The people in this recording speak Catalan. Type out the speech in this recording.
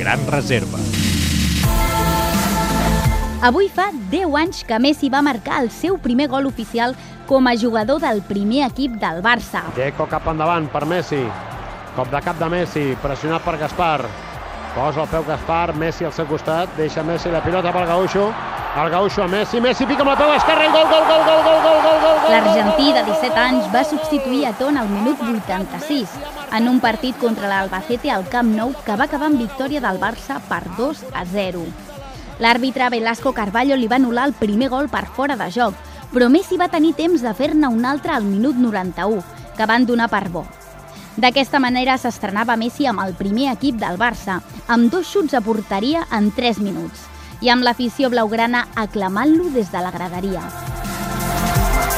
Gran Reserva. Avui fa 10 anys que Messi va marcar el seu primer gol oficial com a jugador del primer equip del Barça. Deco cap endavant per Messi. Cop de cap de Messi, pressionat per Gaspar. Posa el peu Gaspar, Messi al seu costat, deixa Messi la pilota pel Gaucho. El Gaucho a Messi, Messi pica amb la peu esquerra i gol, gol, gol, gol, gol, gol. L'argentí de 17 anys va substituir a Ton al minut 86 en un partit contra l'Albacete al Camp Nou que va acabar amb victòria del Barça per 2 a 0. L'àrbitre Velasco Carballo li va anul·lar el primer gol per fora de joc, però Messi va tenir temps de fer-ne un altre al minut 91, que van donar per bo. D'aquesta manera s'estrenava Messi amb el primer equip del Barça, amb dos xuts a porteria en 3 minuts, i amb l'afició blaugrana aclamant-lo des de la graderia.